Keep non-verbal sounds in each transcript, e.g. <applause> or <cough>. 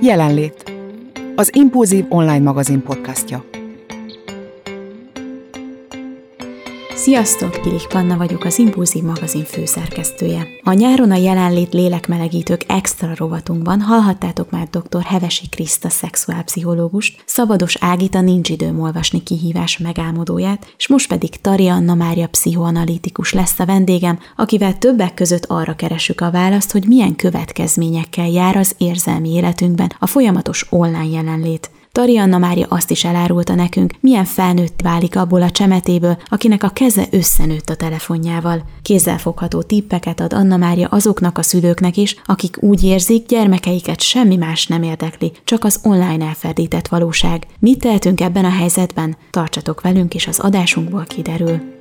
Jelenlét. Az Impulzív online magazin podcastja. Sziasztok, Pilik Panna vagyok, az Impulzív magazin főszerkesztője. A nyáron a jelenlét lélekmelegítők extra rovatunkban hallhattátok már dr. Hevesi Kriszta szexuálpszichológust, Szabados Ágita nincs időm olvasni kihívás megálmodóját, és most pedig Tari Anna Mária pszichoanalitikus lesz a vendégem, akivel többek között arra keresük a választ, hogy milyen következményekkel jár az érzelmi életünkben a folyamatos online jelenlét. Tari Anna Mária azt is elárulta nekünk, milyen felnőtt válik abból a csemetéből, akinek a keze összenőtt a telefonjával. Kézzelfogható tippeket ad Anna Mária azoknak a szülőknek is, akik úgy érzik, gyermekeiket semmi más nem érdekli, csak az online elferdített valóság. Mit tehetünk ebben a helyzetben? Tartsatok velünk, és az adásunkból kiderül.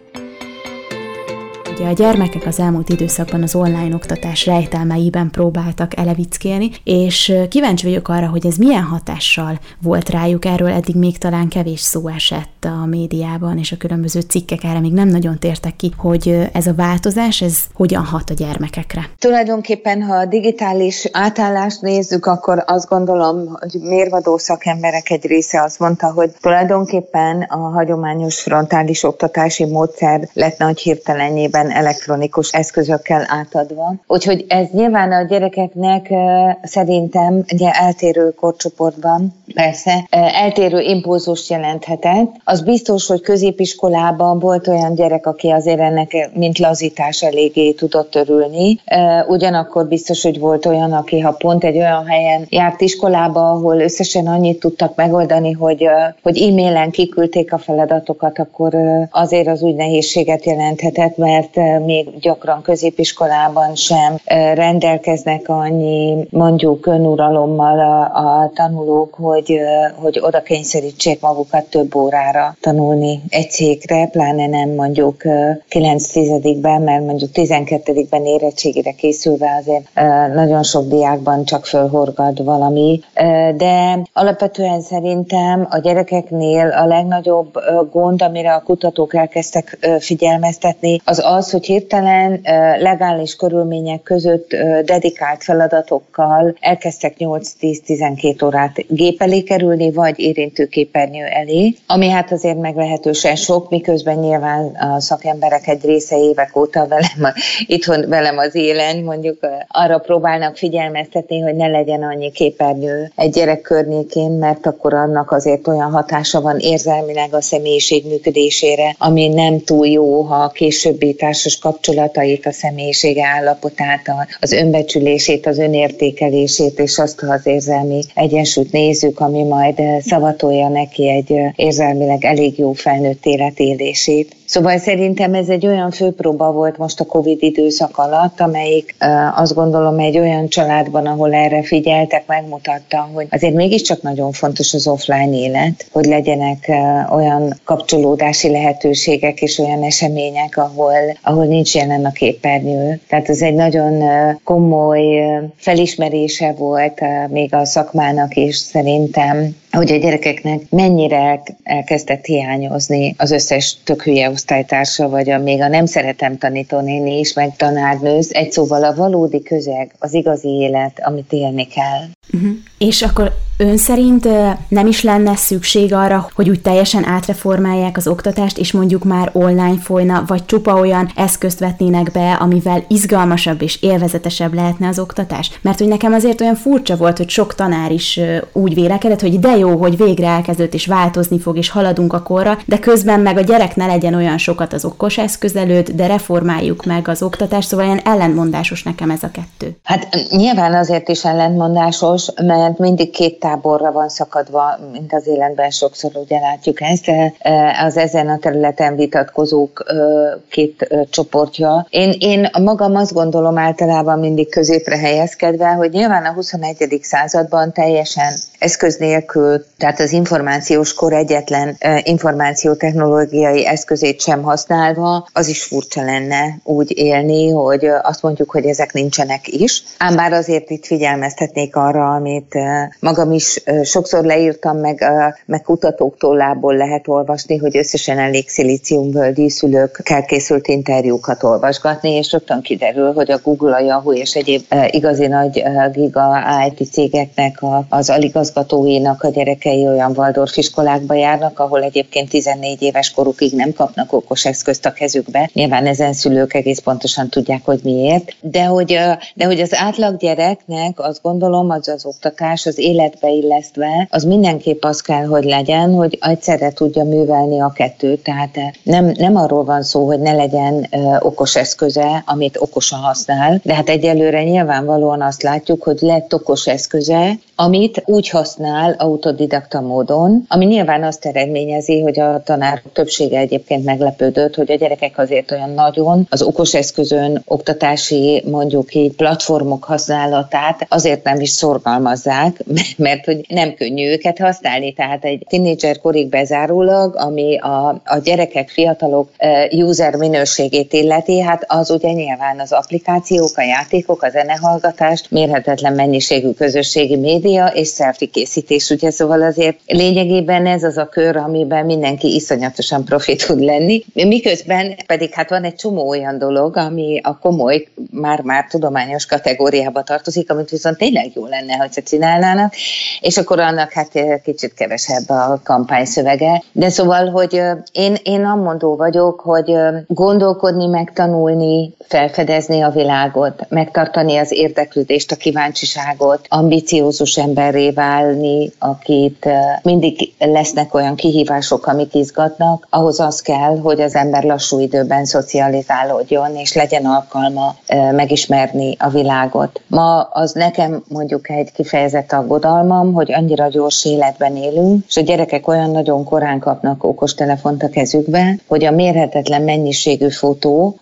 Ugye a gyermekek az elmúlt időszakban az online oktatás rejtelmeiben próbáltak elevickélni, és kíváncsi vagyok arra, hogy ez milyen hatással volt rájuk, erről eddig még talán kevés szó esett a médiában, és a különböző cikkek erre még nem nagyon tértek ki, hogy ez a változás, ez hogyan hat a gyermekekre. Tulajdonképpen, ha a digitális átállást nézzük, akkor azt gondolom, hogy mérvadó szakemberek egy része azt mondta, hogy tulajdonképpen a hagyományos frontális oktatási módszer lett nagy hirtelenjében ilyen elektronikus eszközökkel átadva. Úgyhogy ez nyilván a gyerekeknek szerintem ugye eltérő korcsoportban persze eltérő impulzust jelenthetett. Az biztos, hogy középiskolában volt olyan gyerek, aki azért ennek mint lazítás eléggé tudott örülni. Ugyanakkor biztos, hogy volt olyan, aki ha pont egy olyan helyen járt iskolába, ahol összesen annyit tudtak megoldani, hogy, hogy e-mailen kiküldték a feladatokat, akkor azért az úgy nehézséget jelenthetett, mert még gyakran középiskolában sem rendelkeznek annyi mondjuk önuralommal a, a tanulók, hogy, hogy oda kényszerítsék magukat több órára tanulni egy székre, pláne nem mondjuk 9 tizedikben, mert mondjuk 12-ben érettségére készülve azért nagyon sok diákban csak fölhorgad valami, de alapvetően szerintem a gyerekeknél a legnagyobb gond, amire a kutatók elkezdtek figyelmeztetni, az az, az, hogy hirtelen legális körülmények között dedikált feladatokkal elkezdtek 8-10-12 órát gép elé kerülni, vagy érintőképernyő elé, ami hát azért meglehetősen sok, miközben nyilván a szakemberek egy része évek óta velem, itthon velem az élen mondjuk arra próbálnak figyelmeztetni, hogy ne legyen annyi képernyő egy gyerek környékén, mert akkor annak azért olyan hatása van érzelmileg a személyiség működésére, ami nem túl jó, ha a későbbi társas kapcsolatait, a személyisége állapotát, az önbecsülését, az önértékelését, és azt az érzelmi egyensúlyt nézzük, ami majd szavatolja neki egy érzelmileg elég jó felnőtt életélését. Szóval szerintem ez egy olyan főpróba volt most a Covid időszak alatt, amelyik azt gondolom egy olyan családban, ahol erre figyeltek, megmutatta, hogy azért mégiscsak nagyon fontos az offline élet, hogy legyenek olyan kapcsolódási lehetőségek és olyan események, ahol, ahol nincs jelen a képernyő. Tehát ez egy nagyon komoly felismerése volt még a szakmának is szerintem, hogy a gyerekeknek mennyire elkezdett hiányozni az összes tök hülye osztálytársa, vagy a, még a nem szeretem tanítónéni is, meg tanárnőz. Egy szóval a valódi közeg, az igazi élet, amit élni kell. Uh-huh. És akkor ön szerint nem is lenne szükség arra, hogy úgy teljesen átreformálják az oktatást, és mondjuk már online folyna, vagy csupa olyan eszközt vetnének be, amivel izgalmasabb és élvezetesebb lehetne az oktatás? Mert hogy nekem azért olyan furcsa volt, hogy sok tanár is úgy vélekedett, hogy de jó, hogy végre elkezdődött és változni fog, és haladunk a korra, de közben meg a gyerek ne legyen olyan sokat az okos eszköz előtt, de reformáljuk meg az oktatást, szóval ilyen ellentmondásos nekem ez a kettő. Hát nyilván azért is ellentmondásos, mert mindig két táborra van szakadva, mint az életben sokszor ugye látjuk ezt, az ezen a területen vitatkozók két csoportja. Én, én magam azt gondolom általában mindig középre helyezkedve, hogy nyilván a 21. században teljesen eszköz nélkül, tehát az információs kor egyetlen információtechnológiai eszközét sem használva, az is furcsa lenne úgy élni, hogy azt mondjuk, hogy ezek nincsenek is. Ám bár azért itt figyelmeztetnék arra, amit magam is sokszor leírtam, meg, meg kutatóktól lából lehet olvasni, hogy összesen elég szilíciumvölgyi szülőkkel készült interjúkat olvasgatni, és rögtön kiderül, hogy a Google, a Yahoo és egyéb igazi nagy giga IT cégeknek az aligazgatóinak a gyerekei olyan Waldorf iskolákba járnak, ahol egyébként 14 éves korukig nem kapnak okos eszközt a kezükbe. Nyilván ezen szülők egész pontosan tudják, hogy miért. De hogy, de hogy az átlag gyereknek azt gondolom, az az oktatás az életbe illesztve, az mindenképp az kell, hogy legyen, hogy egyszerre tudja művelni a kettőt. Tehát nem, nem arról van szó, hogy ne legyen okos eszköze, amit okosan használ, de hát egyelőre nyilvánvalóan azt látjuk, hogy lett okos eszköze, amit úgy használ autodidakta módon, ami nyilván azt eredményezi, hogy a tanárok többsége egyébként meglepődött, hogy a gyerekek azért olyan nagyon az okos eszközön oktatási mondjuk így platformok használatát azért nem is szorgalmazzák, <laughs> mert hogy nem könnyű őket használni. Tehát egy tínédzser korig bezárólag, ami a, a gyerekek, fiatalok user minőségét illeti, hát az ugye nyilván az applikációk, a játékok, a zenehallgatást, mérhetetlen mennyiségű közösségi média és selfie készítés, ugye szóval azért lényegében ez az a kör, amiben mindenki iszonyatosan profi tud lenni, miközben pedig hát van egy csomó olyan dolog, ami a komoly, már-már tudományos kategóriába tartozik, amit viszont tényleg jó lenne, hogyha csinálnának, és akkor annak hát kicsit kevesebb a kampányszövege. De szóval, hogy én, én amondó vagyok, hogy gondolkodni, megtanulni, felfedezni a világot, megtartani az érdeklődést, a kíváncsiságot, ambiciózus emberré válni, akit mindig lesznek olyan kihívások, amik izgatnak, ahhoz az kell, hogy az ember lassú időben szocializálódjon, és legyen alkalma megismerni a világot. Ma az nekem mondjuk egy kifejezett aggodalmam, hogy annyira gyors életben élünk, és a gyerekek olyan nagyon korán kapnak okostelefont a kezükbe, hogy a mérhetetlen mennyiségű fotó,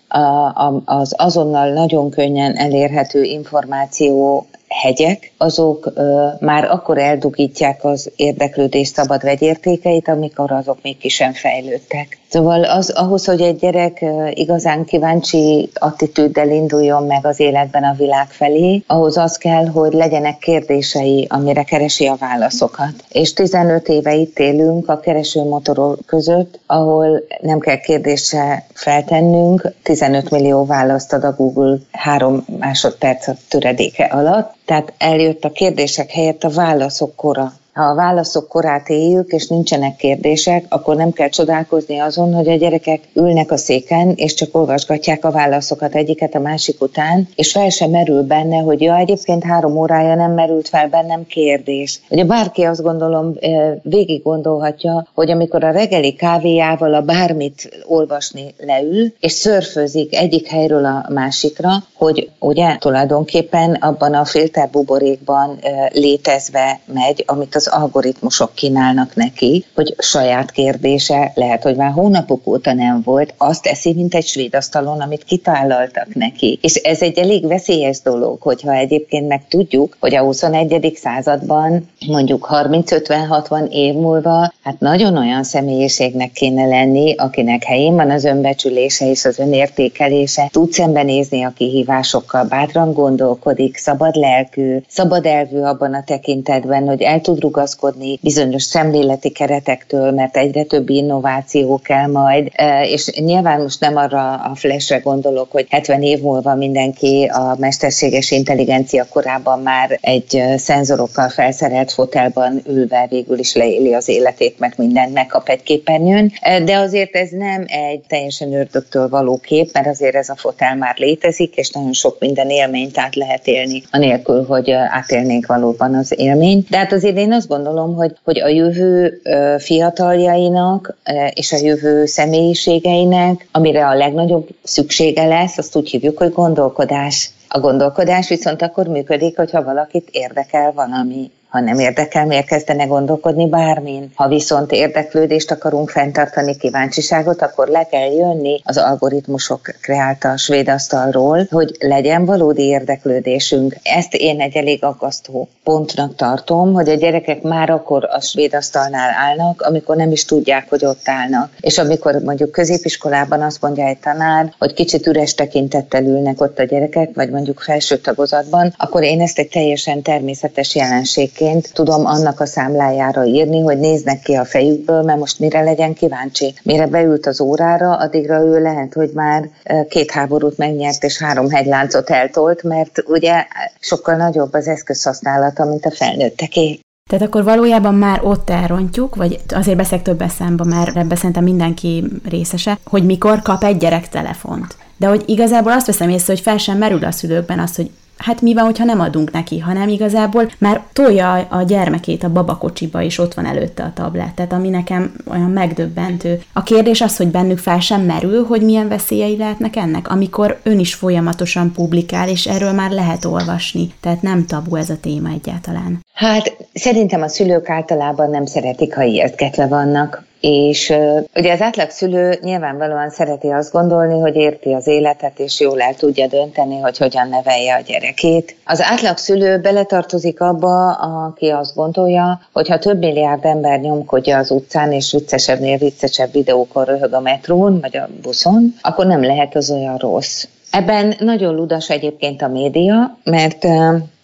az azonnal nagyon könnyen elérhető információ hegyek, azok ö, már akkor eldugítják az érdeklődés szabad vegyértékeit, amikor azok még ki sem fejlődtek. Szóval az, ahhoz, hogy egy gyerek igazán kíváncsi attitűddel induljon meg az életben a világ felé, ahhoz az kell, hogy legyenek kérdései, amire keresi a válaszokat. És 15 éve itt élünk a keresőmotorok között, ahol nem kell kérdése feltennünk, 15 millió választ ad a Google három másodperc töredéke alatt, tehát eljött a kérdések helyett a válaszok kora. Ha a válaszok korát éljük, és nincsenek kérdések, akkor nem kell csodálkozni azon, hogy a gyerekek ülnek a széken, és csak olvasgatják a válaszokat egyiket a másik után, és fel sem merül benne, hogy ja, egyébként három órája nem merült fel bennem kérdés. Ugye bárki azt gondolom végig gondolhatja, hogy amikor a reggeli kávéjával a bármit olvasni leül, és szörfözik egyik helyről a másikra, hogy ugye tulajdonképpen abban a filterbuborékban létezve megy, amit az az algoritmusok kínálnak neki, hogy saját kérdése, lehet, hogy már hónapok óta nem volt, azt teszi, mint egy svéd asztalon, amit kitállaltak neki. És ez egy elég veszélyes dolog, hogyha egyébként meg tudjuk, hogy a 21. században mondjuk 30-50-60 év múlva, hát nagyon olyan személyiségnek kéne lenni, akinek helyén van az önbecsülése és az önértékelése, tud szembenézni a kihívásokkal, bátran gondolkodik, szabad lelkű, szabad elvű abban a tekintetben, hogy el tud rugaszkodni bizonyos szemléleti keretektől, mert egyre több innováció kell majd, e, és nyilván most nem arra a flashre gondolok, hogy 70 év múlva mindenki a mesterséges intelligencia korában már egy e, szenzorokkal felszerelt fotelban ülve végül is leéli az életét, mert mindent megkap egy képernyőn, e, de azért ez nem egy teljesen ördögtől való kép, mert azért ez a fotel már létezik, és nagyon sok minden élményt át lehet élni, anélkül, hogy átélnénk valóban az élményt. De hát azért én azt gondolom, hogy, hogy a jövő fiataljainak és a jövő személyiségeinek, amire a legnagyobb szüksége lesz, azt úgy hívjuk, hogy gondolkodás. A gondolkodás viszont akkor működik, hogyha valakit érdekel valami ha nem érdekel, miért kezdene gondolkodni bármin. Ha viszont érdeklődést akarunk fenntartani, kíváncsiságot, akkor le kell jönni az algoritmusok kreálta a svéd asztalról, hogy legyen valódi érdeklődésünk. Ezt én egy elég aggasztó pontnak tartom, hogy a gyerekek már akkor a svéd asztalnál állnak, amikor nem is tudják, hogy ott állnak. És amikor mondjuk középiskolában azt mondja egy tanár, hogy kicsit üres tekintettel ülnek ott a gyerekek, vagy mondjuk felső tagozatban, akkor én ezt egy teljesen természetes jelenségként egyébként tudom annak a számlájára írni, hogy néznek ki a fejükből, mert most mire legyen kíváncsi. Mire beült az órára, addigra ő lehet, hogy már két háborút megnyert és három hegyláncot eltolt, mert ugye sokkal nagyobb az eszközhasználata, mint a felnőtteké. Tehát akkor valójában már ott elrontjuk, vagy azért beszek több eszembe, mert ebbe szerintem mindenki részese, hogy mikor kap egy gyerek telefont. De hogy igazából azt veszem észre, hogy fel sem merül a szülőkben az, hogy hát mi van, hogyha nem adunk neki, hanem igazából már tolja a gyermekét a babakocsiba, és ott van előtte a tablet, tehát ami nekem olyan megdöbbentő. A kérdés az, hogy bennük fel sem merül, hogy milyen veszélyei lehetnek ennek, amikor ön is folyamatosan publikál, és erről már lehet olvasni, tehát nem tabu ez a téma egyáltalán. Hát szerintem a szülők általában nem szeretik, ha értketve vannak és ugye az átlag szülő nyilvánvalóan szereti azt gondolni, hogy érti az életet, és jól el tudja dönteni, hogy hogyan nevelje a gyerekét. Az átlag szülő beletartozik abba, aki azt gondolja, hogy ha több milliárd ember nyomkodja az utcán, és viccesebbnél viccesebb videókon röhög a metrón, vagy a buszon, akkor nem lehet az olyan rossz. Ebben nagyon ludas egyébként a média, mert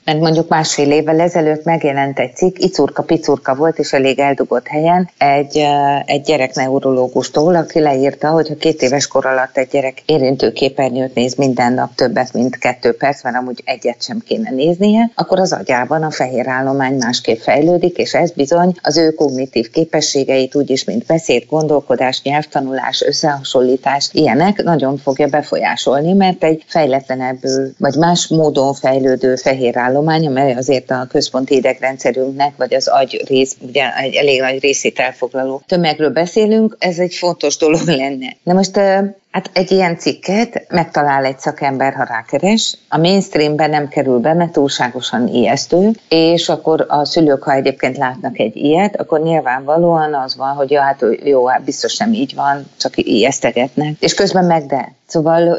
mert mondjuk másfél évvel ezelőtt megjelent egy cikk, icurka-picurka volt, és elég eldugott helyen, egy, egy gyerek neurológustól, aki leírta, hogy ha két éves kor alatt egy gyerek érintő képernyőt néz minden nap többet, mint kettő perc, mert amúgy egyet sem kéne néznie, akkor az agyában a fehér állomány másképp fejlődik, és ez bizony az ő kognitív képességeit, úgyis, mint beszéd, gondolkodás, nyelvtanulás, összehasonlítás, ilyenek nagyon fogja befolyásolni, mert egy fejletlenebbül, vagy más módon fejlődő fehér állomány állomány, amely azért a központi idegrendszerünknek, vagy az agy rész, ugye egy elég nagy részét elfoglaló tömegről beszélünk, ez egy fontos dolog <laughs> lenne. Na most Hát egy ilyen cikket megtalál egy szakember, ha rákeres, a mainstreamben nem kerül be, mert túlságosan ijesztő, és akkor a szülők, ha egyébként látnak egy ilyet, akkor nyilvánvalóan az van, hogy ja, hát jó, hát biztos nem így van, csak ijesztegetnek. És közben meg de. Szóval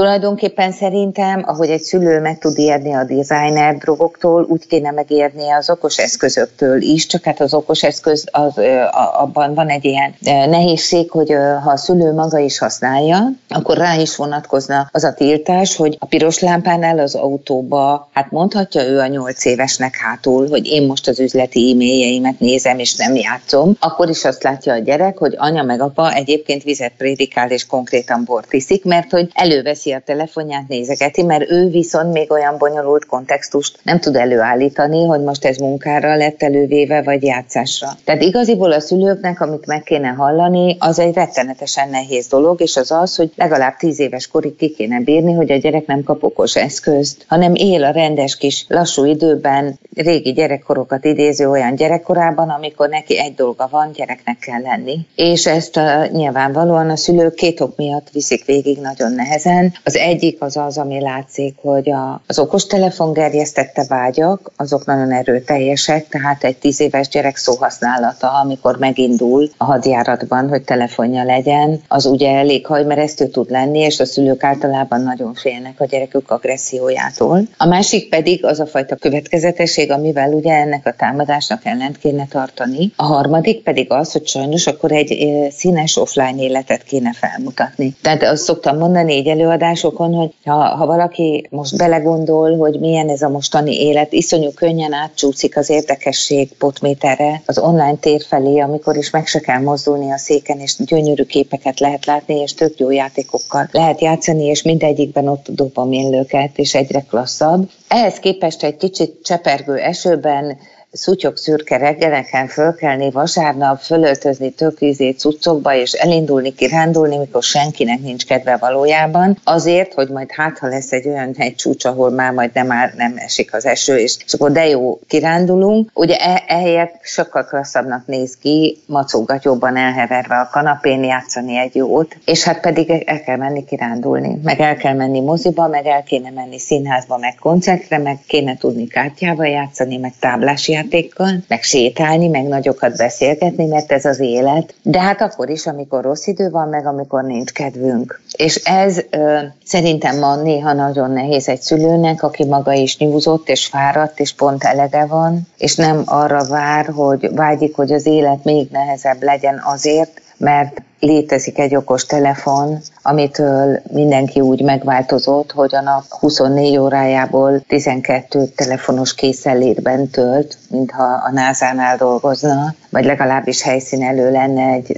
Tulajdonképpen szerintem, ahogy egy szülő meg tud ijedni a designer drogoktól, úgy kéne megérnie az okos eszközöktől is, csak hát az okos eszköz, az, abban van egy ilyen nehézség, hogy ha a szülő maga is használja, akkor rá is vonatkozna az a tiltás, hogy a piros lámpánál az autóba, hát mondhatja ő a nyolc évesnek hátul, hogy én most az üzleti e-mailjeimet nézem és nem játszom, akkor is azt látja a gyerek, hogy anya meg apa egyébként vizet prédikál és konkrétan bort iszik, mert hogy előveszi a telefonját, nézegeti, mert ő viszont még olyan bonyolult kontextust nem tud előállítani, hogy most ez munkára lett elővéve, vagy játszásra. Tehát igaziból a szülőknek, amit meg kéne hallani, az egy rettenetesen nehéz dolog, és az az, hogy legalább tíz éves korig ki kéne bírni, hogy a gyerek nem kap okos eszközt, hanem él a rendes kis lassú időben, régi gyerekkorokat idéző olyan gyerekkorában, amikor neki egy dolga van, gyereknek kell lenni. És ezt a, nyilvánvalóan a szülők két ok miatt viszik végig nagyon nehezen. Az egyik az az, ami látszik, hogy a, az okostelefon gerjesztette vágyak, azok nagyon erőteljesek, tehát egy tíz éves gyerek szóhasználata, amikor megindul a hadjáratban, hogy telefonja legyen, az ugye elég hajmeresztő tud lenni, és a szülők általában nagyon félnek a gyerekük agressziójától. A másik pedig az a fajta következetesség, amivel ugye ennek a támadásnak ellent kéne tartani. A harmadik pedig az, hogy sajnos akkor egy színes offline életet kéne felmutatni. Tehát azt szoktam mondani egy előadás, előadásokon, hogy ha, ha valaki most belegondol, hogy milyen ez a mostani élet, iszonyú könnyen átcsúszik az érdekesség potméterre az online tér felé, amikor is meg se kell mozdulni a széken, és gyönyörű képeket lehet látni, és tök jó játékokkal lehet játszani, és mindegyikben ott a dopaminlőket, és egyre klasszabb. Ehhez képest egy kicsit csepergő esőben szutyok szürke reggeleken fölkelni, vasárnap fölöltözni tök ízét cuccokba, és elindulni kirándulni, mikor senkinek nincs kedve valójában, azért, hogy majd hát, ha lesz egy olyan egy csúcs, ahol már majd nem, már nem esik az eső, és, és akkor de jó kirándulunk. Ugye e, ehelyett sokkal klasszabbnak néz ki, macogatyóban elheverve a kanapén játszani egy jót, és hát pedig el kell menni kirándulni, meg el kell menni moziba, meg el kéne menni színházba, meg koncertre, meg kéne tudni kártyával játszani, meg táblás játékkal, meg sétálni, meg nagyokat beszélgetni, mert ez az élet. De hát akkor is, amikor rossz idő van, meg amikor nincs kedvünk. És ez ö, szerintem ma néha nagyon nehéz egy szülőnek, aki maga is nyúzott és fáradt, és pont elege van, és nem arra vár, hogy vágyik, hogy az élet még nehezebb legyen azért, mert létezik egy okos telefon, amitől mindenki úgy megváltozott, hogy a nap 24 órájából 12 telefonos készenlétben tölt, mintha a NASA-nál dolgozna, vagy legalábbis helyszínelő lenne egy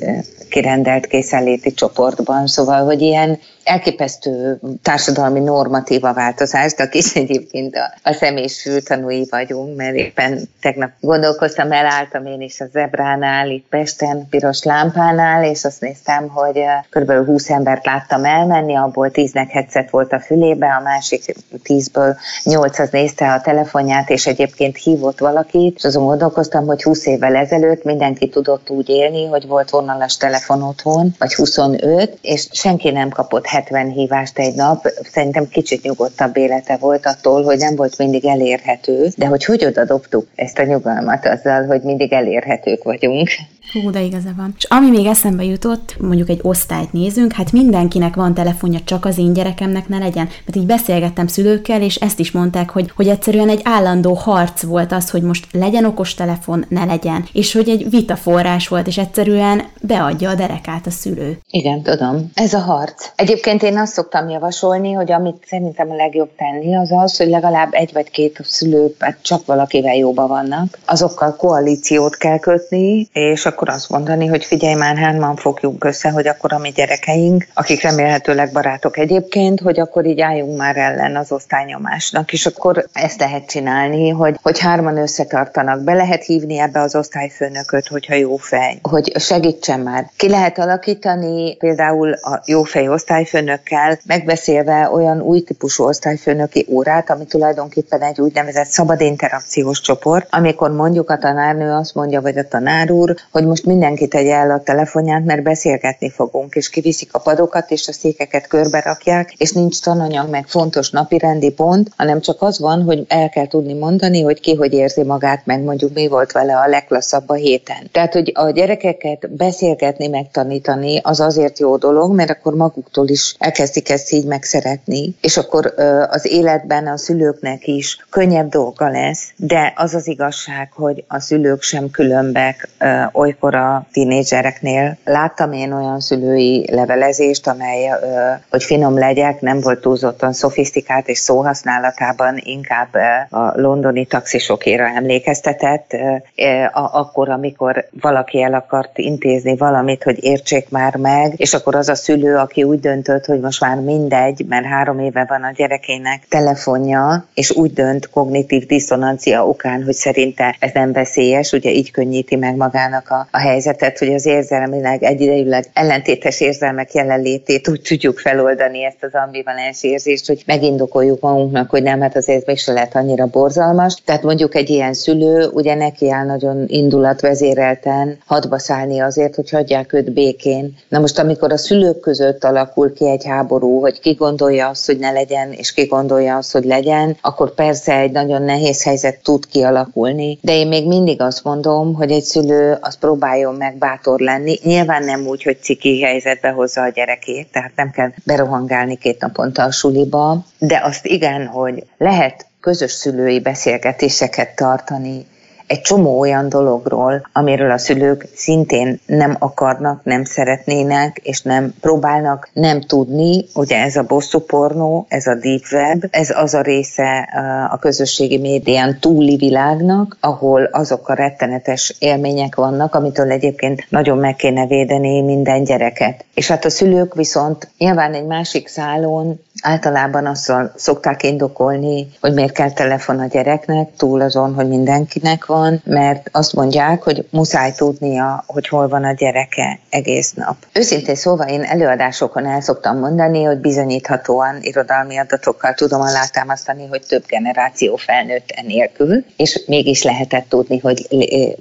kirendelt készenléti csoportban. Szóval, hogy ilyen elképesztő társadalmi normatíva változás, de akik egyébként a, a személyes fültanúi vagyunk, mert éppen tegnap gondolkoztam, elálltam én is a Zebránál, itt Pesten, piros lámpánál, és azt néztem, hogy kb. 20 embert láttam elmenni, abból 10-nek headset volt a fülébe, a másik 10-ből 8 az nézte a telefonját, és egyébként hívott valakit, és azon gondolkoztam, hogy 20 évvel ezelőtt mindenki tudott úgy élni, hogy volt vonalas telefon otthon, vagy 25, és senki nem kapott 70 hívást egy nap, szerintem kicsit nyugodtabb élete volt attól, hogy nem volt mindig elérhető, de hogy hogy oda dobtuk ezt a nyugalmat azzal, hogy mindig elérhetők vagyunk. Hú, de igaza van. És ami még eszembe jutott, mondjuk egy osztályt nézünk, hát mindenkinek van telefonja, csak az én gyerekemnek ne legyen. Mert így beszélgettem szülőkkel, és ezt is mondták, hogy, hogy egyszerűen egy állandó harc volt az, hogy most legyen okos telefon, ne legyen. És hogy egy vitaforrás volt, és egyszerűen beadja a derekát a szülő. Igen, tudom. Ez a harc. Egyébként én azt szoktam javasolni, hogy amit szerintem a legjobb tenni, az az, hogy legalább egy vagy két szülő, hát csak valakivel jóban vannak, azokkal koalíciót kell kötni, és akkor azt mondani, hogy figyelj már, hárman fogjuk össze, hogy akkor a mi gyerekeink, akik remélhetőleg barátok egyébként, hogy akkor így álljunk már ellen az osztálynyomásnak, és akkor ezt lehet csinálni, hogy, hogy hárman összetartanak, be lehet hívni ebbe az osztályfőnököt, hogyha jó fej, hogy segítsen már. Ki lehet alakítani például a jó fej osztályfőnökkel, megbeszélve olyan új típusú osztályfőnöki órát, ami tulajdonképpen egy úgynevezett szabad interakciós csoport, amikor mondjuk a tanárnő azt mondja, vagy a tanár úr, hogy most mindenki tegye el a telefonját, mert beszélgetni fogunk, és kiviszik a padokat, és a székeket körbe rakják, és nincs tananyag, meg fontos napirendi pont, hanem csak az van, hogy el kell tudni mondani, hogy ki hogy érzi magát, meg mondjuk mi volt vele a legklasszabb a héten. Tehát, hogy a gyerekeket beszélgetni, megtanítani, az azért jó dolog, mert akkor maguktól is elkezdik ezt így megszeretni, és akkor az életben a szülőknek is könnyebb dolga lesz, de az az igazság, hogy a szülők sem különbek olykor amikor a tínédzsereknél láttam én olyan szülői levelezést, amely, hogy finom legyek, nem volt túlzottan szofisztikált és szóhasználatában inkább a londoni taxisokéra emlékeztetett, akkor, amikor valaki el akart intézni valamit, hogy értsék már meg, és akkor az a szülő, aki úgy döntött, hogy most már mindegy, mert három éve van a gyerekének telefonja, és úgy dönt kognitív diszonancia okán, hogy szerinte ez nem veszélyes, ugye így könnyíti meg magának a, a helyzetet, hogy az érzelmileg egyidejűleg ellentétes érzelmek jelenlétét úgy tudjuk feloldani ezt az ambivalens érzést, hogy megindokoljuk magunknak, hogy nem, hát azért mégse lehet annyira borzalmas. Tehát mondjuk egy ilyen szülő ugye neki áll nagyon indulatvezérelten hadba szállni azért, hogy hagyják őt békén. Na most amikor a szülők között alakul ki egy háború, hogy ki gondolja azt, hogy ne legyen, és ki gondolja azt, hogy legyen, akkor persze egy nagyon nehéz helyzet tud kialakulni. De én még mindig azt mondom, hogy egy szülő az próbál próbáljon meg bátor lenni. Nyilván nem úgy, hogy ciki helyzetbe hozza a gyerekét, tehát nem kell berohangálni két naponta a suliba, de azt igen, hogy lehet közös szülői beszélgetéseket tartani, egy csomó olyan dologról, amiről a szülők szintén nem akarnak, nem szeretnének, és nem próbálnak nem tudni. Ugye ez a bosszú pornó, ez a deep web, ez az a része a közösségi médián túli világnak, ahol azok a rettenetes élmények vannak, amitől egyébként nagyon meg kéne védeni minden gyereket. És hát a szülők viszont nyilván egy másik szálon általában azzal szokták indokolni, hogy miért kell telefon a gyereknek, túl azon, hogy mindenkinek van, mert azt mondják, hogy muszáj tudnia, hogy hol van a gyereke egész nap. Őszintén szóval én előadásokon el szoktam mondani, hogy bizonyíthatóan irodalmi adatokkal tudom alátámasztani, hogy több generáció felnőtt enélkül, és mégis lehetett tudni, hogy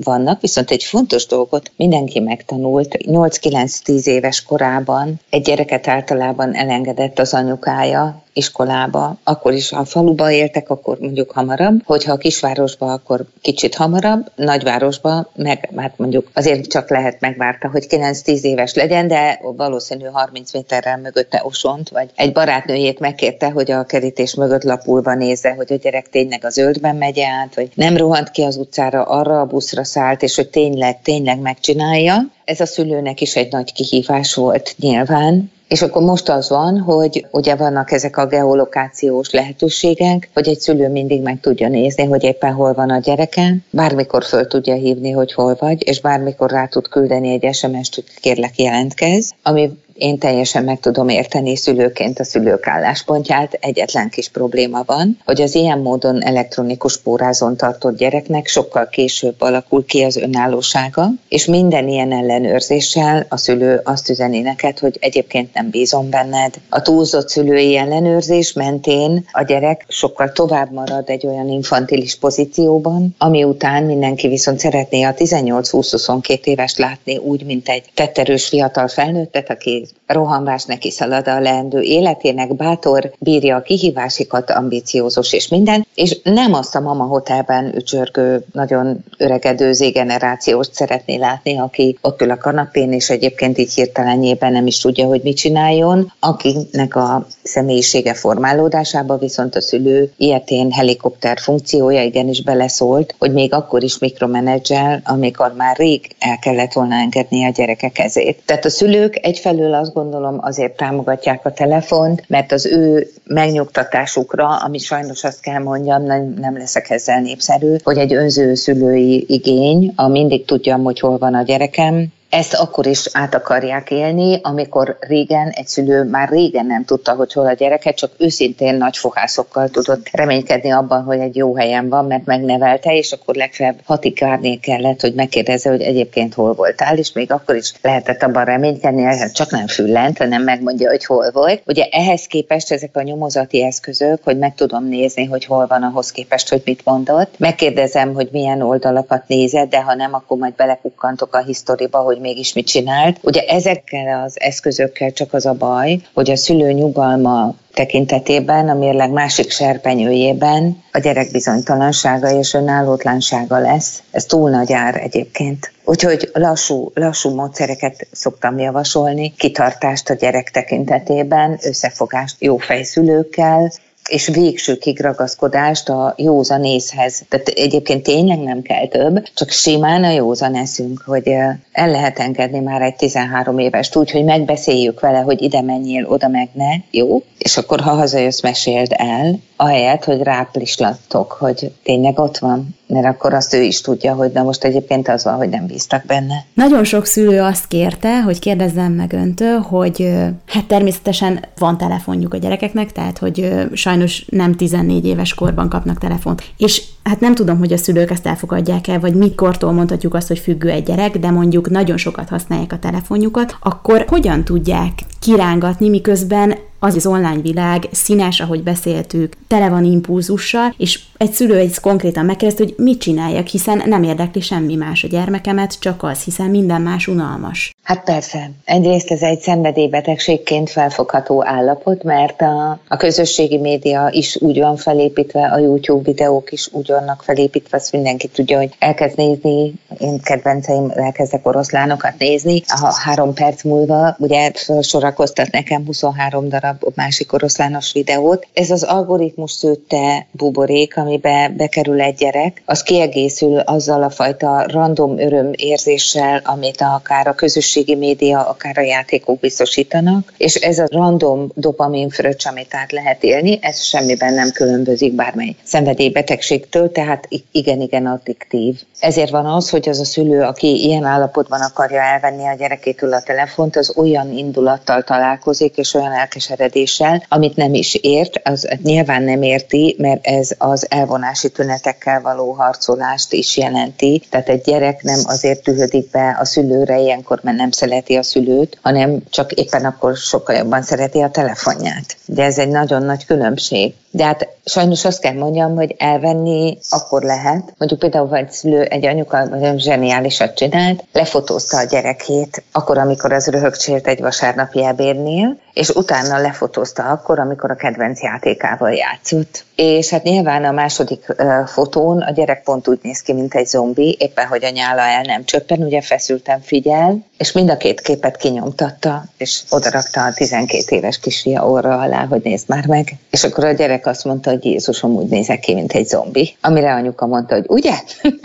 vannak. Viszont egy fontos dolgot mindenki megtanult, 8-9-10 éves korában egy gyereket általában elengedett az anyukája, iskolába, akkor is, ha faluba éltek, akkor mondjuk hamarabb, hogyha a kisvárosba, akkor kicsit hamarabb, nagyvárosba, meg hát mondjuk azért csak lehet megvárta, hogy 9-10 éves legyen, de valószínű 30 méterrel mögötte osont, vagy egy barátnőjét megkérte, hogy a kerítés mögött lapulva nézze, hogy a gyerek tényleg a zöldben megy át, vagy nem rohant ki az utcára, arra a buszra szállt, és hogy tényleg, tényleg megcsinálja. Ez a szülőnek is egy nagy kihívás volt nyilván, És akkor most az van, hogy ugye vannak ezek a geolokációs lehetőségek, hogy egy szülő mindig meg tudja nézni, hogy éppen hol van a gyereke, bármikor föl tudja hívni, hogy hol vagy, és bármikor rá tud küldeni egy SMS-t, hogy kérlek jelentkez, ami én teljesen meg tudom érteni szülőként a szülők álláspontját. Egyetlen kis probléma van, hogy az ilyen módon elektronikus pórázon tartott gyereknek sokkal később alakul ki az önállósága, és minden ilyen ellenőrzéssel a szülő azt üzeni neked, hogy egyébként nem bízom benned. A túlzott szülői ellenőrzés mentén a gyerek sokkal tovább marad egy olyan infantilis pozícióban, ami után mindenki viszont szeretné a 18-20-22 éves látni úgy, mint egy tetterős fiatal felnőttet, aki rohanvás neki szalad a leendő életének, bátor, bírja a kihívásikat, ambiciózus és minden, és nem azt a mama hotelben ücsörgő, nagyon öregedő generációt szeretné látni, aki ott ül a kanapén, és egyébként így hirtelenjében nem is tudja, hogy mit csináljon, akinek a személyisége formálódásába viszont a szülő ilyetén helikopter funkciója igenis beleszólt, hogy még akkor is mikromenedzsel, amikor már rég el kellett volna engedni a gyerekek kezét. Tehát a szülők egyfelől azt gondolom azért támogatják a telefont, mert az ő megnyugtatásukra, ami sajnos azt kell mondjam, nem, nem leszek ezzel népszerű, hogy egy önző szülői igény, a mindig tudjam, hogy hol van a gyerekem, ezt akkor is át akarják élni, amikor régen egy szülő már régen nem tudta, hogy hol a gyereke, csak őszintén nagy fogászokkal tudott reménykedni abban, hogy egy jó helyen van, mert megnevelte, és akkor legfeljebb hatig várni kellett, hogy megkérdezze, hogy egyébként hol voltál, és még akkor is lehetett abban reménykedni, csak nem füllent, hanem megmondja, hogy hol volt. Ugye ehhez képest ezek a nyomozati eszközök, hogy meg tudom nézni, hogy hol van ahhoz képest, hogy mit mondott. Megkérdezem, hogy milyen oldalakat nézed, de ha nem, akkor majd belekukkantok a historiba, hogy mégis mit csinált. Ugye ezekkel az eszközökkel csak az a baj, hogy a szülő nyugalma tekintetében, a mérleg másik serpenyőjében a gyerek bizonytalansága és önállótlansága lesz. Ez túl nagy ár egyébként. Úgyhogy lassú, lassú módszereket szoktam javasolni, kitartást a gyerek tekintetében, összefogást jó fejszülőkkel, és végsőkig ragaszkodást a józan észhez. Tehát egyébként tényleg nem kell több, csak simán a józan eszünk, hogy el lehet engedni már egy 13 éves úgy, hogy megbeszéljük vele, hogy ide menjél, oda meg ne, jó? És akkor, ha hazajössz, meséld el, ahelyett, hogy ráplislattok, hogy tényleg ott van, mert akkor azt ő is tudja, hogy na most egyébként az van, hogy nem bíztak benne. Nagyon sok szülő azt kérte, hogy kérdezzem meg öntől, hogy hát természetesen van telefonjuk a gyerekeknek, tehát hogy sajnos nem 14 éves korban kapnak telefont. És hát nem tudom, hogy a szülők ezt elfogadják el, vagy mikortól mondhatjuk azt, hogy függő egy gyerek, de mondjuk nagyon sokat használják a telefonjukat, akkor hogyan tudják kirángatni, miközben az az online világ színes, ahogy beszéltük, tele van impulzussal, és egy szülő egy konkrétan megkérdezte, hogy mit csináljak, hiszen nem érdekli semmi más a gyermekemet, csak az, hiszen minden más unalmas. Hát persze. Egyrészt ez egy szenvedélybetegségként felfogható állapot, mert a, a közösségi média is úgy van felépítve, a YouTube videók is úgy vannak felépítve, azt mindenki tudja, hogy elkezd nézni, én kedvenceim elkezdek oroszlánokat nézni, a három perc múlva ugye felsorakoztat nekem 23 darab másik oroszlános videót. Ez az algoritmus szőtte buborék, amibe bekerül egy gyerek, az kiegészül azzal a fajta random öröm érzéssel, amit akár a közösségi média, akár a játékok biztosítanak, és ez a random dopamin fröccs, amit át lehet élni, ez semmiben nem különbözik bármely szenvedélybetegségtől, tehát igen-igen addiktív. Ezért van az, hogy az a szülő, aki ilyen állapotban akarja elvenni a gyerekétől a telefont, az olyan indulattal találkozik, és olyan elkeseredéssel, amit nem is ért, az nyilván nem érti, mert ez az elvonási tünetekkel való harcolást is jelenti. Tehát egy gyerek nem azért tühödik be a szülőre ilyenkor, mert nem szereti a szülőt, hanem csak éppen akkor sokkal jobban szereti a telefonját. De ez egy nagyon nagy különbség. De hát sajnos azt kell mondjam, hogy elvenni akkor lehet. Mondjuk például egy szülő, egy anyuka nagyon zseniálisat csinált, lefotózta a gyerekét, akkor, amikor az röhögcsélt egy vasárnapi ebédnél, és utána lefotózta akkor, amikor a kedvenc játékával játszott. És hát nyilván a második uh, fotón a gyerek pont úgy néz ki, mint egy zombi, éppen hogy a nyála el nem csöppen, ugye feszülten figyel, és mind a két képet kinyomtatta, és odarakta a 12 éves kisfia orra alá, hogy nézd már meg. És akkor a gyerek gyerek azt mondta, hogy Jézusom úgy nézek ki, mint egy zombi. Amire anyuka mondta, hogy ugye?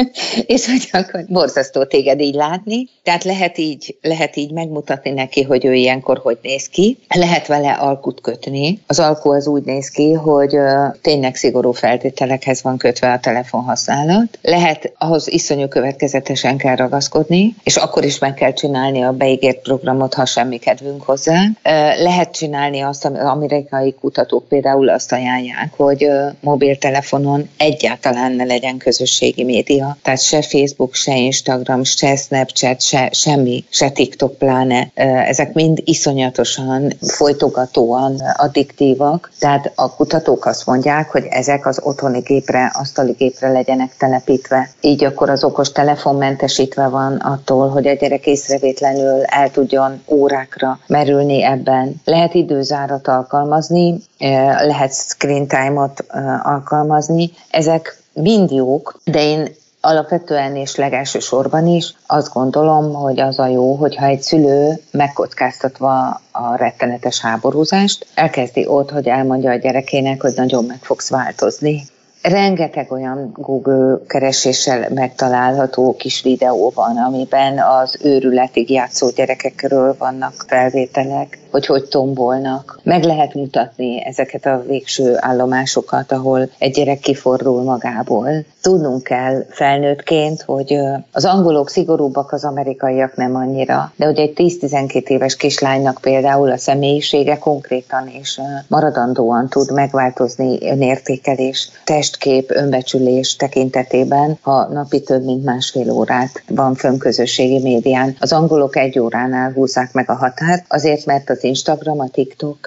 <laughs> és hogy akkor borzasztó téged így látni. Tehát lehet így, lehet így megmutatni neki, hogy ő ilyenkor hogy néz ki. Lehet vele alkut kötni. Az alkú az úgy néz ki, hogy tényleg szigorú feltételekhez van kötve a telefonhasználat. Lehet ahhoz iszonyú következetesen kell ragaszkodni, és akkor is meg kell csinálni a beígért programot, ha semmi kedvünk hozzá. Lehet csinálni azt, az amerikai kutatók például azt ajánlják, hogy mobiltelefonon egyáltalán ne legyen közösségi média. Tehát se Facebook, se Instagram, se Snapchat, se semmi, se TikTok pláne. Ezek mind iszonyatosan, folytogatóan addiktívak. Tehát a kutatók azt mondják, hogy ezek az otthoni gépre, asztali gépre legyenek telepítve. Így akkor az okos telefon mentesítve van attól, hogy a gyerek észrevétlenül el tudjon órákra merülni ebben. Lehet időzárat alkalmazni, lehet screen time-ot alkalmazni. Ezek mind jók, de én alapvetően és legelső sorban is azt gondolom, hogy az a jó, hogyha egy szülő megkockáztatva a rettenetes háborúzást, elkezdi ott, hogy elmondja a gyerekének, hogy nagyon meg fogsz változni. Rengeteg olyan Google kereséssel megtalálható kis videó van, amiben az őrületig játszó gyerekekről vannak felvételek, hogy hogy tombolnak. Meg lehet mutatni ezeket a végső állomásokat, ahol egy gyerek kifordul magából. Tudnunk kell felnőttként, hogy az angolok szigorúbbak, az amerikaiak nem annyira, de hogy egy 10-12 éves kislánynak például a személyisége konkrétan és maradandóan tud megváltozni önértékelés, testkép, önbecsülés tekintetében, ha napi több mint másfél órát van fönn közösségi médián. Az angolok egy óránál húzzák meg a határt, azért mert az Instagram, a TikTok,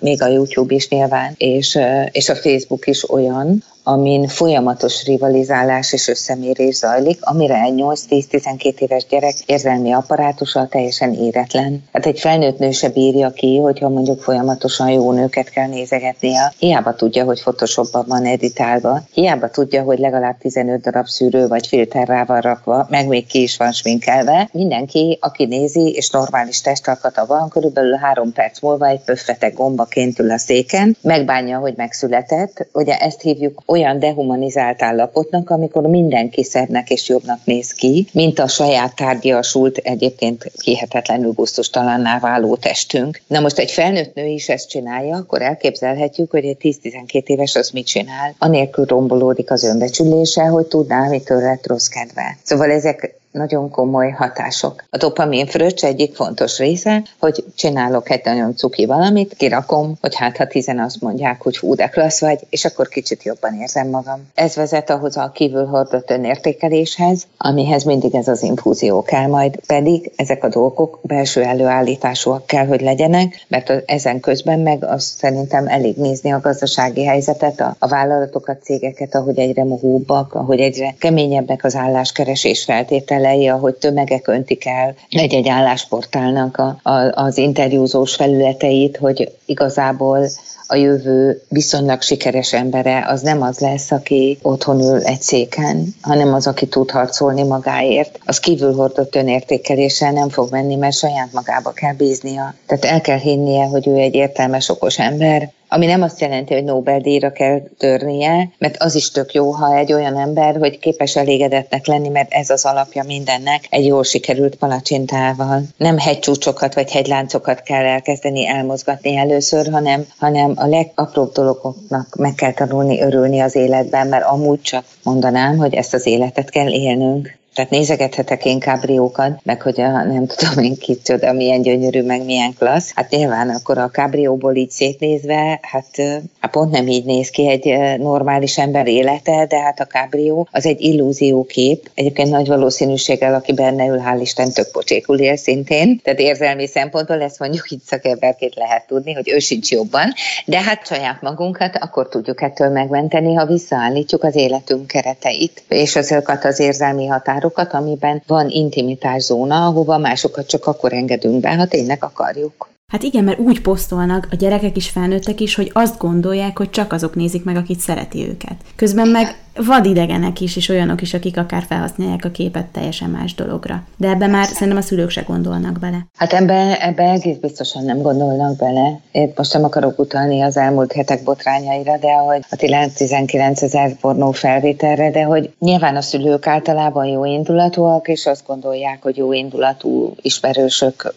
még a YouTube is nyilván, és, és a Facebook is olyan, amin folyamatos rivalizálás és összemérés zajlik, amire egy 8-10-12 éves gyerek érzelmi apparátusa teljesen éretlen. Hát egy felnőtt nő se bírja ki, hogyha mondjuk folyamatosan jó nőket kell nézegetnie. Hiába tudja, hogy Photoshopban van editálva, hiába tudja, hogy legalább 15 darab szűrő vagy filter rá van rakva, meg még ki is van sminkelve. Mindenki, aki nézi és normális testalkata van, körülbelül három perc múlva egy pöffeteg gombaként ül a széken, megbánja, hogy megszületett. Ugye ezt hívjuk olyan dehumanizált állapotnak, amikor mindenki szebbnek és jobbnak néz ki, mint a saját tárgyasult, egyébként hihetetlenül gusztustalanná váló testünk. Na most egy felnőtt nő is ezt csinálja, akkor elképzelhetjük, hogy egy 10-12 éves az mit csinál. Anélkül rombolódik az önbecsülése, hogy tudná, mitől lett rossz kedve. Szóval ezek nagyon komoly hatások. A dopamin fröccs egyik fontos része, hogy csinálok egy nagyon cuki valamit, kirakom, hogy hát ha tizen azt mondják, hogy hú, de klassz vagy, és akkor kicsit jobban érzem magam. Ez vezet ahhoz a kívül hordott önértékeléshez, amihez mindig ez az infúzió kell majd, pedig ezek a dolgok belső előállításúak kell, hogy legyenek, mert ezen közben meg azt szerintem elég nézni a gazdasági helyzetet, a, a vállalatokat, cégeket, ahogy egyre mohóbbak, ahogy egyre keményebbek az álláskeresés feltétele, felei, ahogy tömegek öntik el egy-egy állásportálnak a, a, az interjúzós felületeit, hogy igazából a jövő viszonylag sikeres embere az nem az lesz, aki otthon ül egy széken, hanem az, aki tud harcolni magáért. Az kívül hordott önértékeléssel nem fog menni, mert saját magába kell bíznia. Tehát el kell hinnie, hogy ő egy értelmes, okos ember, ami nem azt jelenti, hogy Nobel-díjra kell törnie, mert az is tök jó, ha egy olyan ember, hogy képes elégedetnek lenni, mert ez az alapja mindennek, egy jól sikerült palacsintával. Nem hegycsúcsokat vagy hegyláncokat kell elkezdeni elmozgatni először, hanem, hanem a legapróbb dolgoknak meg kell tanulni örülni az életben, mert amúgy csak mondanám, hogy ezt az életet kell élnünk. Tehát nézegethetek én kábriókat, meg hogy a, nem tudom én kit csoda, milyen gyönyörű, meg milyen klassz. Hát nyilván akkor a kábrióból így szétnézve, hát, hát pont nem így néz ki egy normális ember élete, de hát a kábrió az egy illúziókép. Egyébként nagy valószínűséggel, aki benne ül, hál' Isten tök pocsékul él szintén. Tehát érzelmi szempontból ezt mondjuk így szakemberként lehet tudni, hogy ő sincs jobban. De hát saját magunkat akkor tudjuk ettől megmenteni, ha visszaállítjuk az életünk kereteit, és azokat az érzelmi határokat, határokat, amiben van intimitás zóna, ahova másokat csak akkor engedünk be, ha tényleg akarjuk. Hát igen, mert úgy posztolnak a gyerekek is, felnőttek is, hogy azt gondolják, hogy csak azok nézik meg, akit szereti őket. Közben meg vadidegenek is, és olyanok is, akik akár felhasználják a képet teljesen más dologra. De ebbe már szerintem a szülők se gondolnak bele. Hát ebbe, ebbe egész biztosan nem gondolnak bele. Én most nem akarok utalni az elmúlt hetek botrányaira, de hogy a 19 ezer pornó felvételre, de hogy nyilván a szülők általában jó indulatúak, és azt gondolják, hogy jó indulatú ismerősök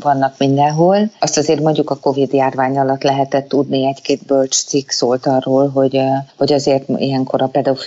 vannak mindenhol. Azt azért mondjuk a Covid járvány alatt lehetett tudni, egy-két bölcs cikk szólt arról, hogy, hogy azért ilyenkor a pedofil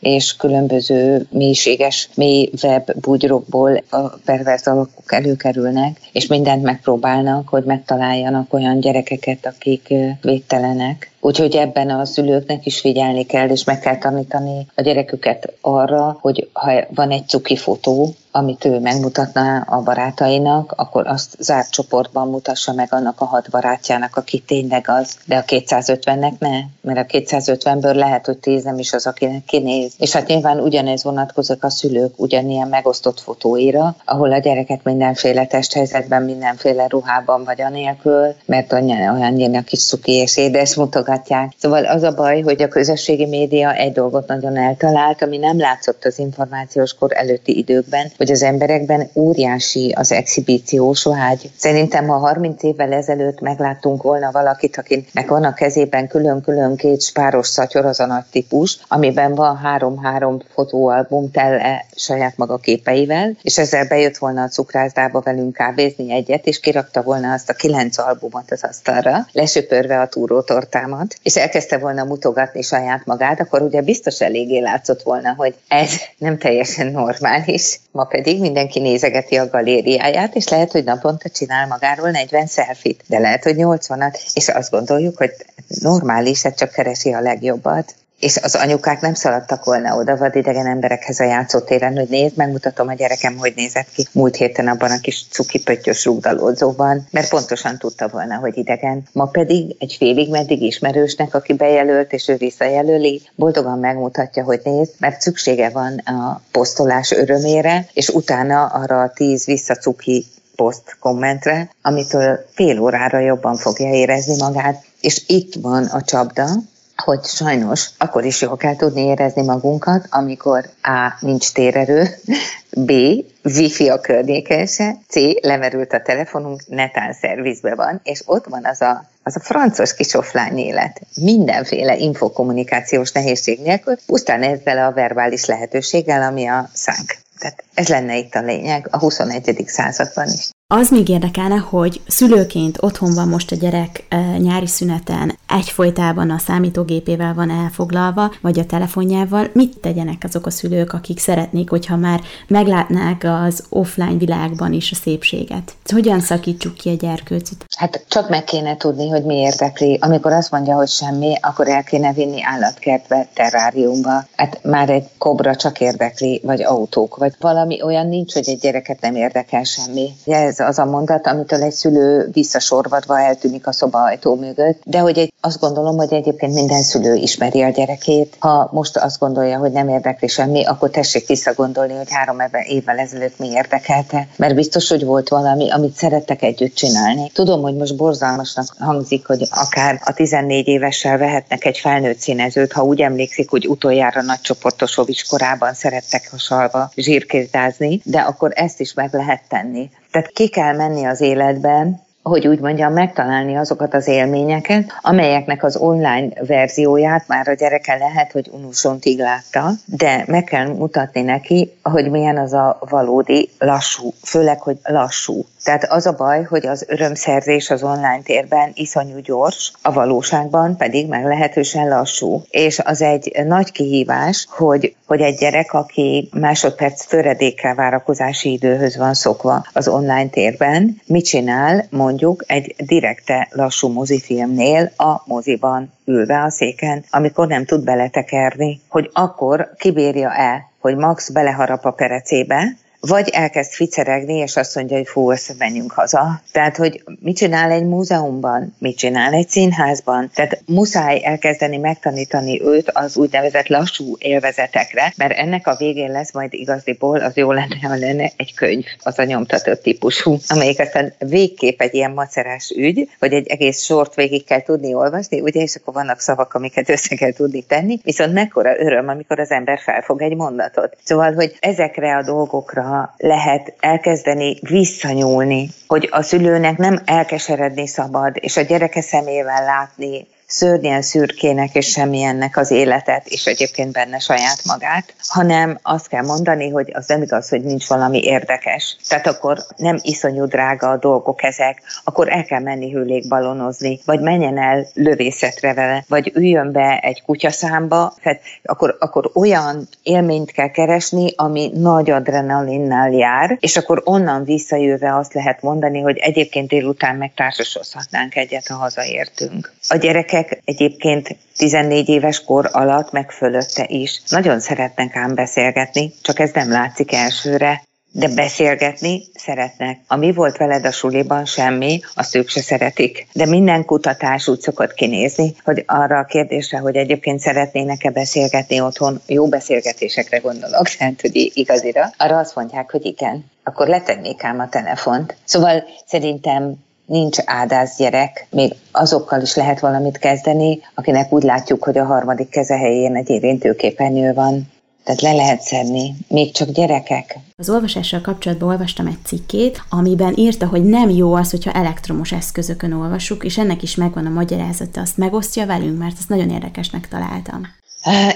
és különböző mélységes, mély web bugyrokból a perverz alakok előkerülnek, és mindent megpróbálnak, hogy megtaláljanak olyan gyerekeket, akik védtelenek. Úgyhogy ebben a szülőknek is figyelni kell, és meg kell tanítani a gyereküket arra, hogy ha van egy cuki fotó, amit ő megmutatná a barátainak, akkor azt zárt csoportban mutassa meg annak a hat barátjának, aki tényleg az, de a 250-nek ne, mert a 250-ből lehet, hogy 10 nem is az, akinek kinéz. És hát nyilván ugyanez vonatkozik a szülők ugyanilyen megosztott fotóira, ahol a gyereket mindenféle testhelyzetben, mindenféle ruhában vagy anélkül, mert olyan kis cuki és édes mutogatják. Szóval az a baj, hogy a közösségi média egy dolgot nagyon eltalált, ami nem látszott az információs kor előtti időkben, hogy az emberekben óriási az exhibíciós vágy. Szerintem, ha 30 évvel ezelőtt megláttunk volna valakit, akinek van a kezében külön-külön két spáros szatyor, az a nagy típus, amiben van három-három fotóalbum tele saját maga képeivel, és ezzel bejött volna a cukrászdába velünk kávézni egyet, és kirakta volna azt a kilenc albumot az asztalra, lesöpörve a túrótortámat, és elkezdte volna mutogatni saját magát, akkor ugye biztos eléggé látszott volna, hogy ez nem teljesen normális. Ma pedig mindenki nézegeti a galériáját, és lehet, hogy naponta csinál magáról 40 szelfit, de lehet, hogy 80-at, és azt gondoljuk, hogy normális, hát csak keresi a legjobbat és az anyukák nem szaladtak volna oda vad idegen emberekhez a játszótéren, hogy nézd, megmutatom a gyerekem, hogy nézett ki múlt héten abban a kis cuki pöttyös rúgdalódzóban, mert pontosan tudta volna, hogy idegen. Ma pedig egy félig meddig ismerősnek, aki bejelölt és ő visszajelöli, boldogan megmutatja, hogy nézd, mert szüksége van a posztolás örömére, és utána arra a tíz visszacuki poszt kommentre, amitől fél órára jobban fogja érezni magát. És itt van a csapda, hogy sajnos akkor is jól kell tudni érezni magunkat, amikor A. nincs térerő, B. Wi-Fi a környéken se, C. lemerült a telefonunk, netán szervizbe van, és ott van az a, az a francos kis offline élet. Mindenféle infokommunikációs nehézség nélkül, pusztán ezzel a verbális lehetőséggel, ami a szánk. Tehát ez lenne itt a lényeg a 21. században is. Az még érdekelne, hogy szülőként otthon van most a gyerek nyári szüneten, egyfolytában a számítógépével van elfoglalva, vagy a telefonjával, mit tegyenek azok a szülők, akik szeretnék, hogyha már meglátnák az offline világban is a szépséget? Hogyan szakítsuk ki a gyerkőcöt? Hát csak meg kéne tudni, hogy mi érdekli. Amikor azt mondja, hogy semmi, akkor el kéne vinni állatkertbe, terráriumba. Hát már egy kobra csak érdekli, vagy autók, vagy valami olyan nincs, hogy egy gyereket nem érdekel semmi. Ez ez az a mondat, amitől egy szülő visszasorvadva eltűnik a ajtó mögött, de hogy egy, azt gondolom, hogy egyébként minden szülő ismeri a gyerekét. Ha most azt gondolja, hogy nem érdekli semmi, akkor tessék visszagondolni, hogy három évvel ezelőtt mi érdekelte, mert biztos, hogy volt valami, amit szerettek együtt csinálni. Tudom, hogy most borzalmasnak hangzik, hogy akár a 14 évessel vehetnek egy felnőtt színezőt, ha úgy emlékszik, hogy utoljára nagy csoportosovics korában szerettek hasalva zsírkézdázni, de akkor ezt is meg lehet tenni. Tehát ki kell menni az életben, hogy úgy mondjam, megtalálni azokat az élményeket, amelyeknek az online verzióját már a gyereke lehet, hogy unusontig látta, de meg kell mutatni neki, hogy milyen az a valódi lassú, főleg, hogy lassú. Tehát az a baj, hogy az örömszerzés az online térben iszonyú gyors, a valóságban pedig meglehetősen lassú. És az egy nagy kihívás, hogy, hogy egy gyerek, aki másodperc töredékkel várakozási időhöz van szokva az online térben, mit csinál mondjuk egy direkte lassú mozifilmnél a moziban ülve a széken, amikor nem tud beletekerni, hogy akkor kibírja el, hogy Max beleharap a perecébe, vagy elkezd ficeregni, és azt mondja, hogy fú, menjünk haza. Tehát, hogy mit csinál egy múzeumban, mit csinál egy színházban. Tehát muszáj elkezdeni megtanítani őt az úgynevezett lassú élvezetekre, mert ennek a végén lesz majd igaziból, az jó lenne, ha lenne egy könyv, az a nyomtatott típusú, amelyik aztán végképp egy ilyen macerás ügy, hogy egy egész sort végig kell tudni olvasni, ugye, és akkor vannak szavak, amiket össze kell tudni tenni, viszont mekkora öröm, amikor az ember felfog egy mondatot. Szóval, hogy ezekre a dolgokra lehet elkezdeni visszanyúlni, hogy a szülőnek nem elkeseredni szabad, és a gyereke szemével látni, szörnyen szürkének és semmilyennek az életet, és egyébként benne saját magát, hanem azt kell mondani, hogy az nem igaz, hogy nincs valami érdekes. Tehát akkor nem iszonyú drága a dolgok ezek, akkor el kell menni hőlékbalonozni, vagy menjen el lövészetre vele, vagy üljön be egy kutyaszámba, tehát akkor, akkor olyan élményt kell keresni, ami nagy adrenalinnal jár, és akkor onnan visszajöve azt lehet mondani, hogy egyébként délután meg társasozhatnánk egyet, ha hazaértünk. A gyerekek gyerekek egyébként 14 éves kor alatt, meg fölötte is nagyon szeretnek ám beszélgetni, csak ez nem látszik elsőre. De beszélgetni szeretnek. Ami volt veled a suliban, semmi, azt ők se szeretik. De minden kutatás úgy szokott kinézni, hogy arra a kérdésre, hogy egyébként szeretnének-e beszélgetni otthon, jó beszélgetésekre gondolok, <laughs> tehát hogy igazira, arra azt mondják, hogy igen. Akkor letennék ám a telefont. Szóval szerintem nincs ádász gyerek, még azokkal is lehet valamit kezdeni, akinek úgy látjuk, hogy a harmadik keze helyén egy érintőképernyő van. Tehát le lehet szedni, még csak gyerekek. Az olvasással kapcsolatban olvastam egy cikkét, amiben írta, hogy nem jó az, hogyha elektromos eszközökön olvasuk, és ennek is megvan a magyarázata. Azt megosztja velünk, mert ezt nagyon érdekesnek találtam.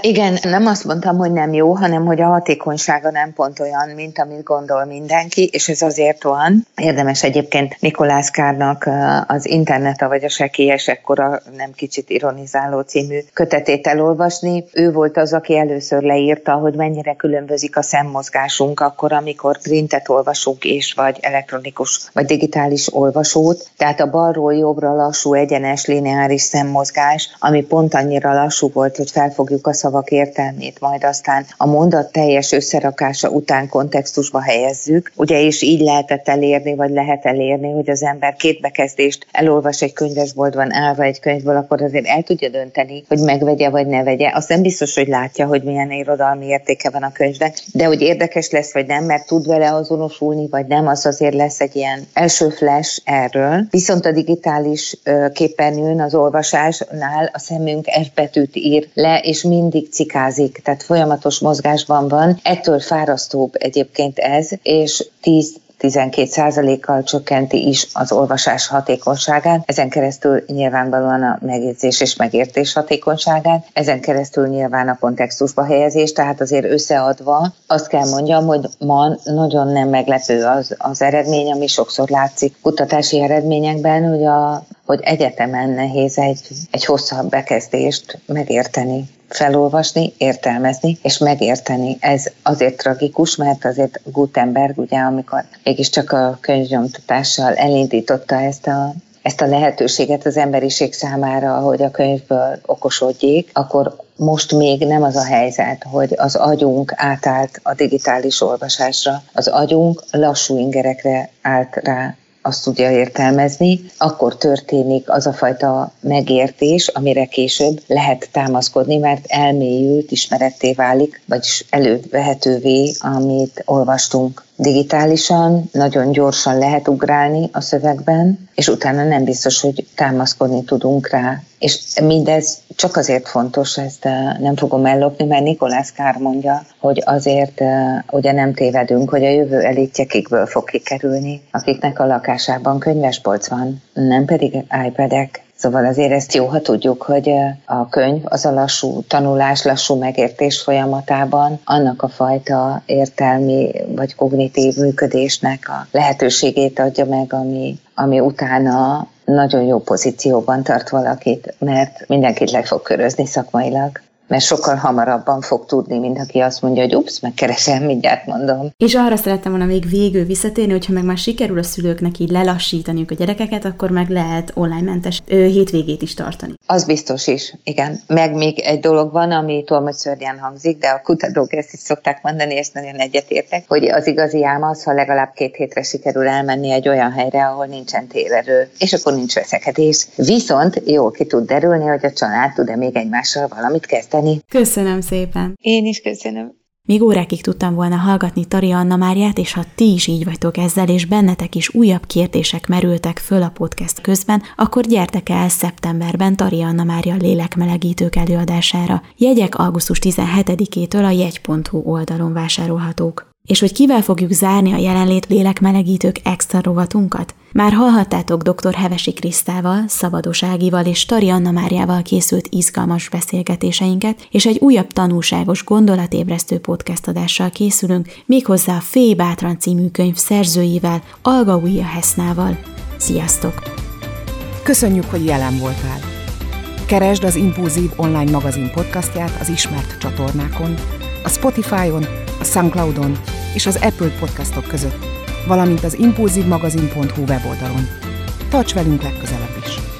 Igen, nem azt mondtam, hogy nem jó, hanem hogy a hatékonysága nem pont olyan, mint amit gondol mindenki, és ez azért van. Érdemes egyébként Nikolász Kárnak az Interneta vagy a sekélyes ekkora nem kicsit ironizáló című kötetét elolvasni. Ő volt az, aki először leírta, hogy mennyire különbözik a szemmozgásunk akkor, amikor printet olvasunk és vagy elektronikus vagy digitális olvasót. Tehát a balról jobbra lassú, egyenes, lineáris szemmozgás, ami pont annyira lassú volt, hogy felfogjuk megtaláljuk a szavak értelmét, majd aztán a mondat teljes összerakása után kontextusba helyezzük. Ugye és így lehetett elérni, vagy lehet elérni, hogy az ember két bekezdést elolvas egy könyvesboltban állva egy könyvből, akkor azért el tudja dönteni, hogy megvegye vagy ne vegye. Azt nem biztos, hogy látja, hogy milyen irodalmi értéke van a könyvnek, de hogy érdekes lesz vagy nem, mert tud vele azonosulni, vagy nem, az azért lesz egy ilyen első flash erről. Viszont a digitális képernyőn az olvasásnál a szemünk F betűt ír le, és mindig cikázik, tehát folyamatos mozgásban van. Ettől fárasztóbb egyébként ez, és 10 12%-kal csökkenti is az olvasás hatékonyságát, ezen keresztül nyilvánvalóan a megjegyzés és megértés hatékonyságát, ezen keresztül nyilván a kontextusba helyezés, tehát azért összeadva azt kell mondjam, hogy ma nagyon nem meglepő az, az eredmény, ami sokszor látszik kutatási eredményekben, hogy, a, hogy egyetemen nehéz egy, egy hosszabb bekezdést megérteni felolvasni, értelmezni és megérteni. Ez azért tragikus, mert azért Gutenberg, ugye, amikor mégiscsak a könyvnyomtatással elindította ezt a ezt a lehetőséget az emberiség számára, hogy a könyvből okosodjék, akkor most még nem az a helyzet, hogy az agyunk átállt a digitális olvasásra. Az agyunk lassú ingerekre állt rá azt tudja értelmezni, akkor történik az a fajta megértés, amire később lehet támaszkodni, mert elmélyült, ismeretté válik, vagyis elővehetővé, amit olvastunk digitálisan, nagyon gyorsan lehet ugrálni a szövegben, és utána nem biztos, hogy támaszkodni tudunk rá. És mindez csak azért fontos, ezt eh, nem fogom ellopni, mert Nikolász Kár mondja, hogy azért eh, ugye nem tévedünk, hogy a jövő elitje kikből fog kikerülni, akiknek a lakásában könyvespolc van, nem pedig iPad-ek. Szóval azért ezt jó, ha tudjuk, hogy a könyv az a lassú tanulás, lassú megértés folyamatában annak a fajta értelmi vagy kognitív működésnek a lehetőségét adja meg, ami, ami utána nagyon jó pozícióban tart valakit, mert mindenkit le fog körözni szakmailag mert sokkal hamarabban fog tudni, mint aki azt mondja, hogy ups, megkeresem, mindjárt mondom. És arra szerettem volna még végül visszatérni, hogyha meg már sikerül a szülőknek így lelassítaniuk a gyerekeket, akkor meg lehet online mentes ö, hétvégét is tartani. Az biztos is, igen. Meg még egy dolog van, ami tolmod hangzik, de a kutatók ezt is szokták mondani, és nagyon egyetértek, hogy az igazi álma az, ha legalább két hétre sikerül elmenni egy olyan helyre, ahol nincsen térerő, és akkor nincs veszekedés. Viszont jól ki tud derülni, hogy a család tud-e még egymással valamit kezdeni. Köszönöm szépen. Én is köszönöm. Még órákig tudtam volna hallgatni Tari Anna Máriát, és ha ti is így vagytok ezzel, és bennetek is újabb kérdések merültek föl a podcast közben, akkor gyertek el szeptemberben Tari Anna Mária lélekmelegítők előadására. Jegyek augusztus 17-től a jegy.hu oldalon vásárolhatók. És hogy kivel fogjuk zárni a jelenlét lélekmelegítők extra rovatunkat? Már hallhattátok dr. Hevesi Krisztával, Szabados Ágival és Tari Anna Máriával készült izgalmas beszélgetéseinket, és egy újabb tanulságos gondolatébresztő podcast adással készülünk, méghozzá a Fé Bátran című könyv szerzőivel, Alga Újja Hesznával. Sziasztok! Köszönjük, hogy jelen voltál! Keresd az Impulzív online magazin podcastját az ismert csatornákon, a Spotify-on, a Soundcloud-on és az Apple podcastok között, valamint az impulzívmagazin.hu weboldalon. Tarts velünk legközelebb!